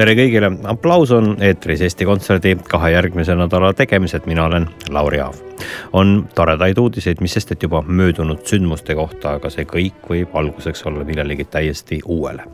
tere kõigile, aplaus on eetris Eesti Kontserdi kahe järgmise nädala tegemised, mina olen Lauri Aav. On toredaid uudiseid, mis sest, et juba möödunud sündmuste kohta, aga see kõik võib alguseks olla millelegi täiesti uuele.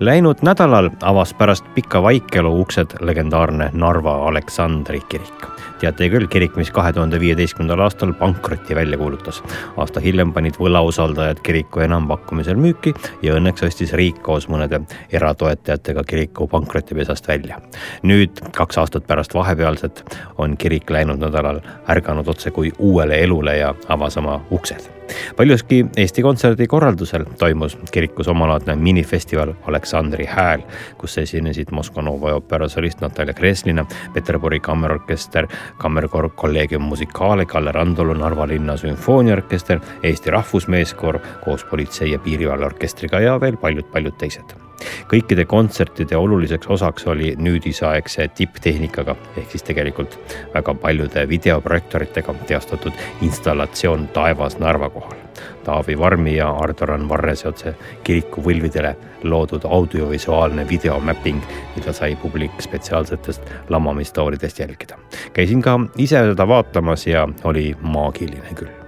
Läinud nädalal avas pärast pikka vaikelu uksed legendaarne Narva Aleksandri kirik teate küll, kirik, mis kahe tuhande viieteistkümnendal aastal pankroti välja kuulutas. aasta hiljem panid võlausaldajad kiriku enampakkumisel müüki ja õnneks ostis riik koos mõnede eratoetajatega kiriku pankrotipesast välja. nüüd, kaks aastat pärast vahepealset, on kirik läinud nädalal ärganud otse kui uuele elule ja avas oma uksed. paljuski Eesti Kontserdi korraldusel toimus kirikus omalaadne minifestival Aleksandri hääl, kus esinesid Moskva Nova oopera solist Natalja Kreslina, Peterburi kammerorkester, kammerkoor Collegium Musicale, Kalle Randalu Narva linna sümfooniaorkester, Eesti Rahvusmeeskoor koos Politsei- ja Piirivalveorkestriga ja veel paljud-paljud teised kõikide kontsertide oluliseks osaks oli nüüdisaegse tipptehnikaga ehk siis tegelikult väga paljude videoprojektoritega teostatud installatsioon Taevas Narva kohal. Taavi Varmi ja Ardo-Ran Varrese otse kiriku võlvidele loodud audiovisuaalne videomapping, mida sai publik spetsiaalsetest lamamistooridest jälgida. käisin ka ise seda vaatamas ja oli maagiline küll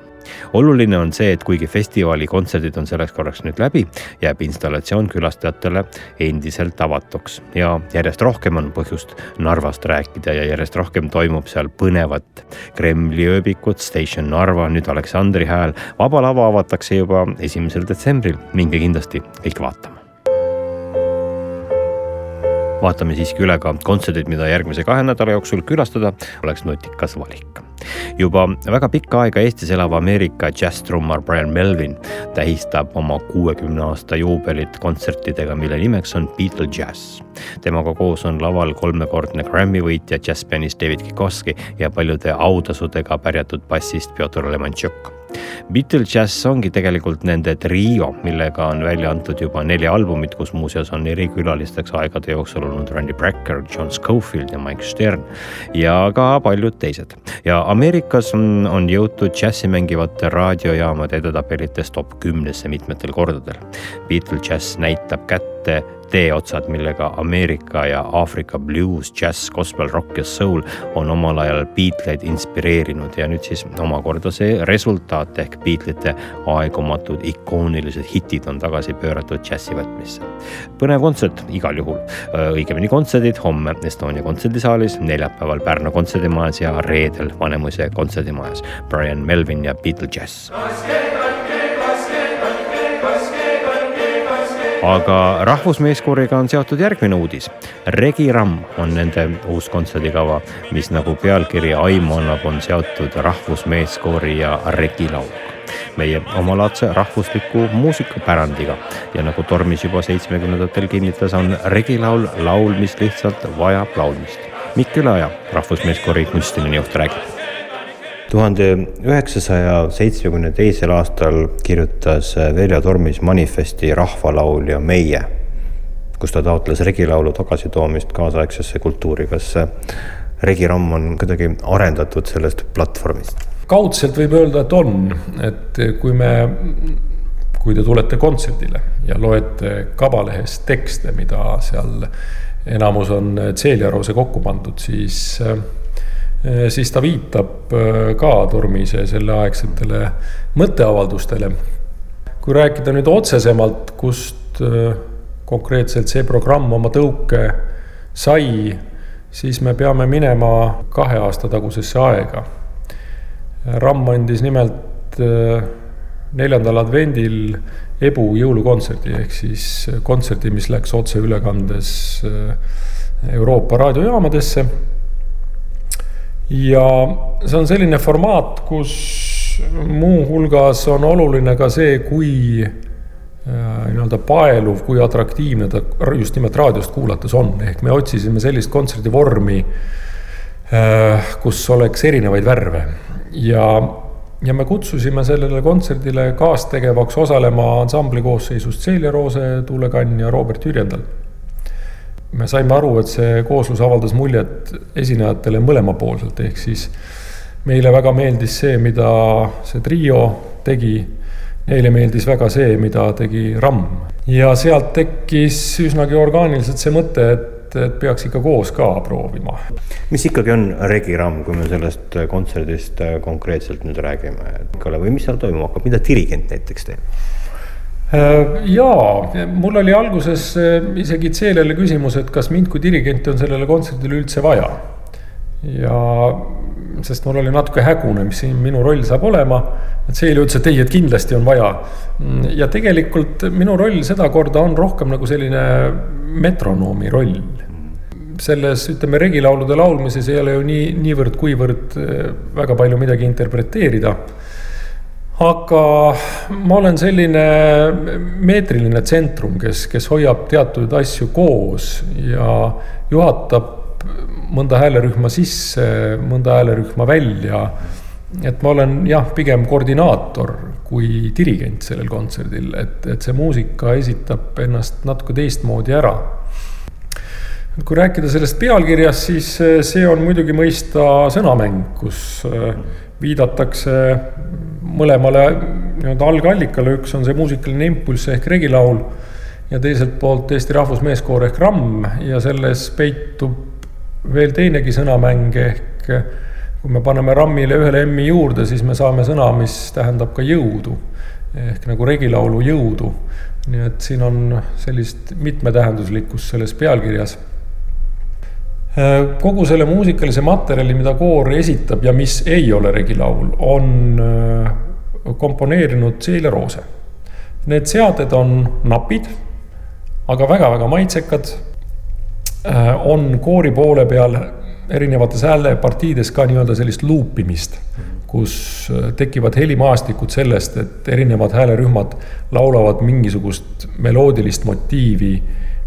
oluline on see, et kuigi festivali kontserdid on selleks korraks nüüd läbi, jääb installatsioon külastajatele endiselt avatuks ja järjest rohkem on põhjust Narvast rääkida ja järjest rohkem toimub seal põnevat Kremli ööbikut, Station Narva, nüüd Aleksandri hääl. vaba lava avatakse juba esimesel detsembril, minge kindlasti kõik vaatama vaatame siiski üle ka kontserdid, mida järgmise kahe nädala jooksul külastada oleks nutikas valik. Juba väga pikka aega Eestis elav Ameerika džässtrummar Brian Melvin tähistab oma kuuekümne aasta juubelit kontsertidega, mille nimeks on Beatle Jazz. temaga koos on laval kolmekordne Grammy võitja džässpianist David Kikoski ja paljude autasudega pärjatud bassist Pjotor Lemontšuk Beatle Jazz ongi tegelikult nende trio, millega on välja antud juba neli albumit, kus muuseas on erikülalisteks aegade jooksul olnud Randy Brecker, John Scofield ja Mike Stern ja ka paljud teised. ja Ameerikas on, on jõutud džässi mängivate raadiojaamade edetabelites top kümnesse mitmetel kordadel. Beatle Jazz näitab kätte teeotsad, millega Ameerika ja Aafrika bluus, džäss, gospel, rock ja soul on omal ajal Beatleid inspireerinud ja nüüd siis omakorda see resultaat ehk Beatlete aegumatud ikoonilised hitid on tagasi pööratud džässi võtmisse. põnev kontsert igal juhul, õigemini kontserdid homme Estonia kontserdisaalis, neljapäeval Pärnu kontserdimajas ja reedel Vanemuise kontserdimajas. Brian Melvin ja Beatle Jazz. Aga Rahvusmeeskooriga on seotud järgmine uudis. Regi Ramm on nende uus kontserdikava, mis nagu pealkiri aimu annab, on seotud Rahvusmeeskoori ja Regi lauluga meie omalaadse rahvusliku muusikapärandiga ja nagu Tormis juba seitsmekümnendatel kinnitas, on regilaul laul, mis lihtsalt vajab laulmist. Mikk Üleoja, Rahvusmeeskoori kunstiline juht räägib tuhande üheksasaja seitsmekümne teisel aastal kirjutas Veljo Tormis manifesti Rahvalaulja Meie, kus ta taotles regilaulu tagasitoomist kaasaegsesse kultuuri. kas regiramm on kuidagi arendatud sellest platvormist? kaudselt võib öelda, et on, et kui me, kui te tulete kontserdile ja loete Kabalehest tekste, mida seal enamus on Ceeliarose kokku pandud, siis Eh, siis ta viitab eh, ka Tormise selleaegsetele mõtteavaldustele. kui rääkida nüüd otsesemalt, kust eh, konkreetselt see programm oma tõuke sai, siis me peame minema kahe aasta tagusesse aega. Ramm andis nimelt neljandal advendil Ebu jõulukontserdi ehk siis kontserdi, mis läks otseülekandes Euroopa raadiojaamadesse ja see on selline formaat, kus muuhulgas on oluline ka see, kui nii-öelda paeluv, kui atraktiivne ta just nimelt raadiost kuulates on, ehk me otsisime sellist kontserdivormi, kus oleks erinevaid värve ja ja me kutsusime sellele kontserdile kaastegevaks osalema ansambli koosseisust Celia Roose, Tuule Kann ja Robert Jürjendal. Me saime aru, et see kooslus avaldas muljet esinejatele mõlemapoolselt, ehk siis meile väga meeldis see, mida see trio tegi. Neile meeldis väga see, mida tegi Ramm ja sealt tekkis üsnagi orgaaniliselt see mõte, et et, peaks ikka koos ka proovima. mis ikkagi on regiramm, kui me sellest kontserdist äh, konkreetselt nüüd räägime, et või mis seal toimuma hakkab, mida dirigent näiteks teeb? Äh, jaa, mul oli alguses äh, isegi Ceelele küsimus, et kas mind kui dirigenti on sellele kontserdile üldse vaja. ja sest mul oli natuke hägune, mis siin minu roll saab olema. et Ceel ütles, et ei, et kindlasti on vaja. ja tegelikult minu roll sedakorda on rohkem nagu selline metronoomi roll selles, ütleme, regilaulude laulmises ei ole ju nii, niivõrd-kuivõrd eh, väga palju midagi interpreteerida. Aga ma olen selline meetriline tsentrum, kes, kes hoiab teatud asju koos ja juhatab mõnda häälerühma sisse, mõnda häälerühma välja. et ma olen jah, pigem koordinaator kui dirigent sellel kontserdil, et, et see muusika esitab ennast natuke teistmoodi ära kui rääkida sellest pealkirjast, siis see on muidugi mõista sõnamäng, kus eh, viidatakse mõlemale nii-öelda algallikale, üks on see muusikaline impulss ehk regilaul ja teiselt poolt Eesti Rahvusmeeskoor ehk Ramm ja selles peitub veel teinegi sõnamäng ehk kui me paneme Rammile ühele M-i juurde, siis me saame sõna, mis tähendab ka jõudu ehk nagu regilaulu jõudu. nii et siin on sellist mitmetähenduslikkust selles pealkirjas kogu selle muusikalise materjali, mida koor esitab ja mis ei ole regilaul, on äh, komponeerinud Celia Roose. Need seaded on napid, aga väga-väga maitsekad. Äh, on koori poole peal erinevates häälepartiides ka nii-öelda sellist luupimist, kus tekivad helimaastikud sellest, et erinevad häälerühmad laulavad mingisugust meloodilist motiivi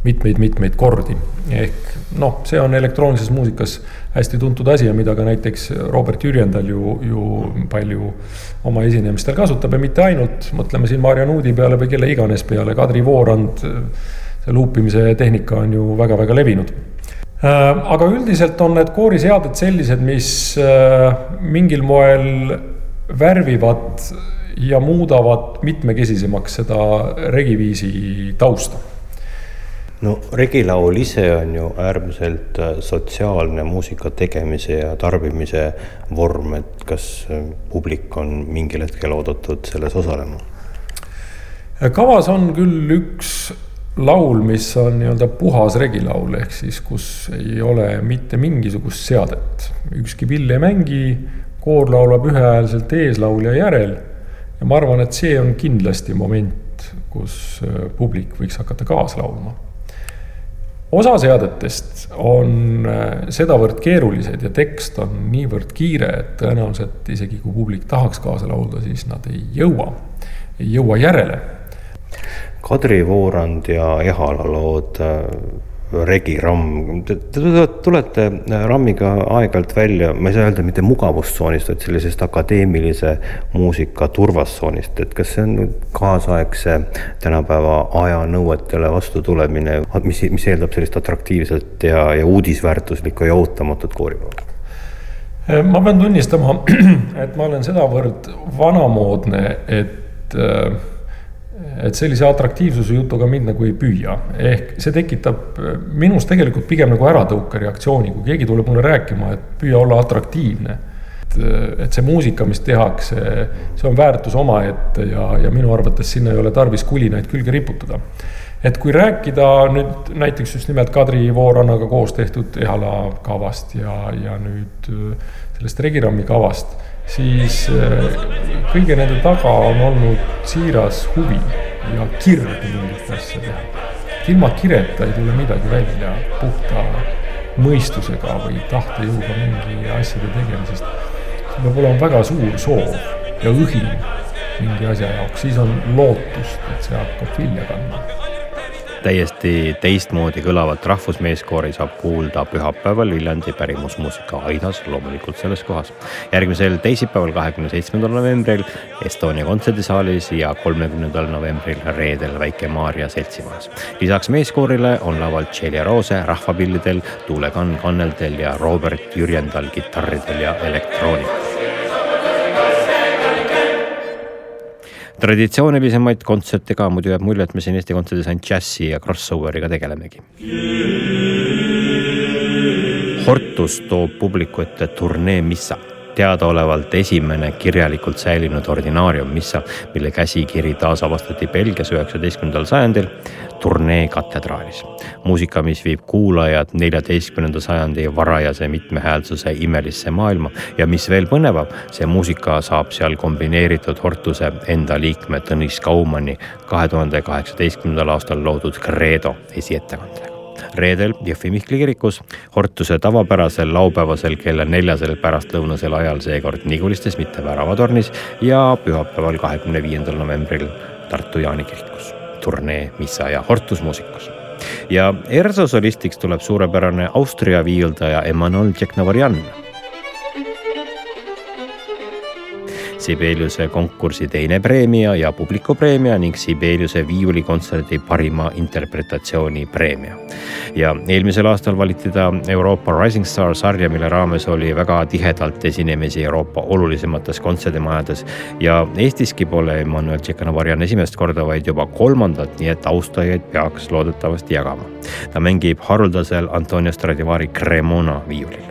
mitmeid-mitmeid kordi. ehk noh, see on elektroonilises muusikas hästi tuntud asi ja mida ka näiteks Robert Jürjendal ju, ju palju oma esinemistel kasutab ja mitte ainult, mõtleme siin Maarja Nuudi peale või kelle iganes peale, Kadri Voorand, see luupimise tehnika on ju väga-väga levinud. Äh, aga üldiselt on need kooriseaded sellised, mis äh, mingil moel värvivad ja muudavad mitmekesisemaks seda regiviisi tausta no regilaul ise on ju äärmiselt äh, sotsiaalne muusika tegemise ja tarbimise vorm, et kas äh, publik on mingil hetkel oodatud selles osalema? kavas on küll üks laul, mis on nii-öelda puhas regilaul, ehk siis kus ei ole mitte mingisugust seadet. ükski pill ei mängi, koor laulab ühehäälselt eeslaulja järel. ja ma arvan, et see on kindlasti moment, kus äh, publik võiks hakata kaasa laulma osa seadetest on äh, sedavõrd keerulised ja tekst on niivõrd kiire, et tõenäoliselt isegi kui publik tahaks kaasa laulda, siis nad ei jõua, ei jõua järele. Kadri Voorand ja Ehala lood äh, Regi Ramm, te tulete Rammiga aeg-ajalt välja, ma ei saa öelda mitte mugavustsoonist, vaid sellisest akadeemilise muusika turvastsoonist, et kas see on kaasaegse tänapäeva aja nõuetele vastu tulemine, mis, mis eeldab sellist atraktiivset ja, ja uudisväärtuslikku ja ootamatut kooriproova? ma pean tunnistama, et ma olen sedavõrd vanamoodne, et äh, et sellise atraktiivsuse jutuga mind nagu ei püüa. ehk see tekitab minus tegelikult pigem nagu äratõukereaktsiooni, kui keegi tuleb mulle rääkima, et püüa olla atraktiivne. et, see muusika, mis tehakse, see on väärtus omaette ja, ja minu arvates sinna ei ole tarvis kulinaid külge riputada. et kui rääkida nüüd näiteks just nimelt Kadri Voorannaga koos tehtud Ehala kavast ja, ja nüüd sellest Regirami kavast siis äh, kõige nende taga on olnud siiras huvi ja kirg mingit asja teha. ilma kireta ei tule midagi välja puhta mõistusega või tahtejõuga mingi asjade tegemisest. sul peab olema väga suur soov ja õhin mingi asja jaoks, siis on lootust, et see hakkab vilja kandma täiesti teistmoodi kõlavat rahvusmeeskoori saab kuulda pühapäeval Viljandi pärimusmuusika Aidas, loomulikult selles kohas. järgmisel teisipäeval, kahekümne seitsmendal novembril Estonia kontserdisaalis ja kolmekümnendal novembril reedel Väike-Maarja seltsimajas. lisaks meeskoorile on laval Celia Roose rahvapillidel, Tuule Kann kanneldel ja Robert Jürjendal kitarridel ja elektroonikal. Traditsioonilisemaid kontserte ka, muidu jääb mulje, et me siin Eesti Kontserdis ainult džässi ja crossoveriga tegelemegi. Hortus toob publiku ette turnee Missa teadaolevalt esimene kirjalikult säilinud ordinaarium missa, mille käsikiri taasavastati Belgias üheksateistkümnendal sajandil turnee katedraalis. muusika, mis viib kuulajad neljateistkümnenda sajandi varajase mitmehäälsuse imelisse maailma ja mis veel põnevam, see muusika saab seal kombineeritud Hortuse enda liikme Tõnis Kaumani kahe tuhande kaheksateistkümnendal aastal loodud Credo esiettekandega reedel Jõhvi Mihkli kirikus Hortuse tavapärasel laupäevasel kella neljasel pärastlõunasel ajal seekord Nigulistes, mitte Väravatornis ja pühapäeval, kahekümne viiendal novembril Tartu Jaani kirikus. Turnee Missa ja Hortus muusikus. Ja ERSO solistiks tuleb suurepärane Austria viiuldaja Emmanuel Tšeknavarjan Sibeliuse konkursi teine preemia ja publikupreemia ning Sibeliuse viiulikontserdi parima interpretatsiooni preemia. ja eelmisel aastal valiti ta Euroopa Rising Star sarja, mille raames oli väga tihedalt esinemisi Euroopa olulisemates kontserdimajades ja Eestiski pole Emmanuel Tšekanavarjan esimest korda, vaid juba kolmandat, nii et austajaid peaks loodetavasti jagama. ta mängib haruldasel Antonio Stradivari Cremona viiulil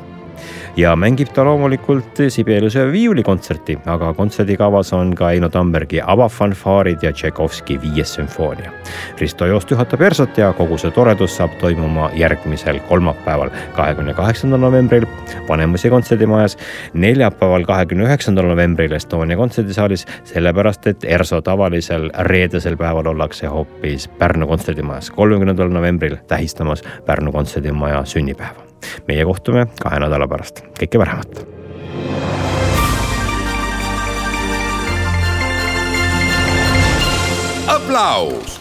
ja mängib ta loomulikult Sibeliuse viiulikontserti, aga kontserdikavas on ka Eino Tambergi avafanfaarid ja Tšaikovski viies sümfoonia. Risto Joost juhatab ERSO-t ja kogu see toredus saab toimuma järgmisel kolmapäeval, kahekümne kaheksandal novembril Vanemuise kontserdimajas, neljapäeval, kahekümne üheksandal novembril Estonia kontserdisaalis, sellepärast et ERSO tavalisel reedesel päeval ollakse hoopis Pärnu kontserdimajas, kolmekümnendal novembril tähistamas Pärnu kontserdimaja sünnipäeva meie kohtume kahe nädala pärast, kõike paremat. aplaus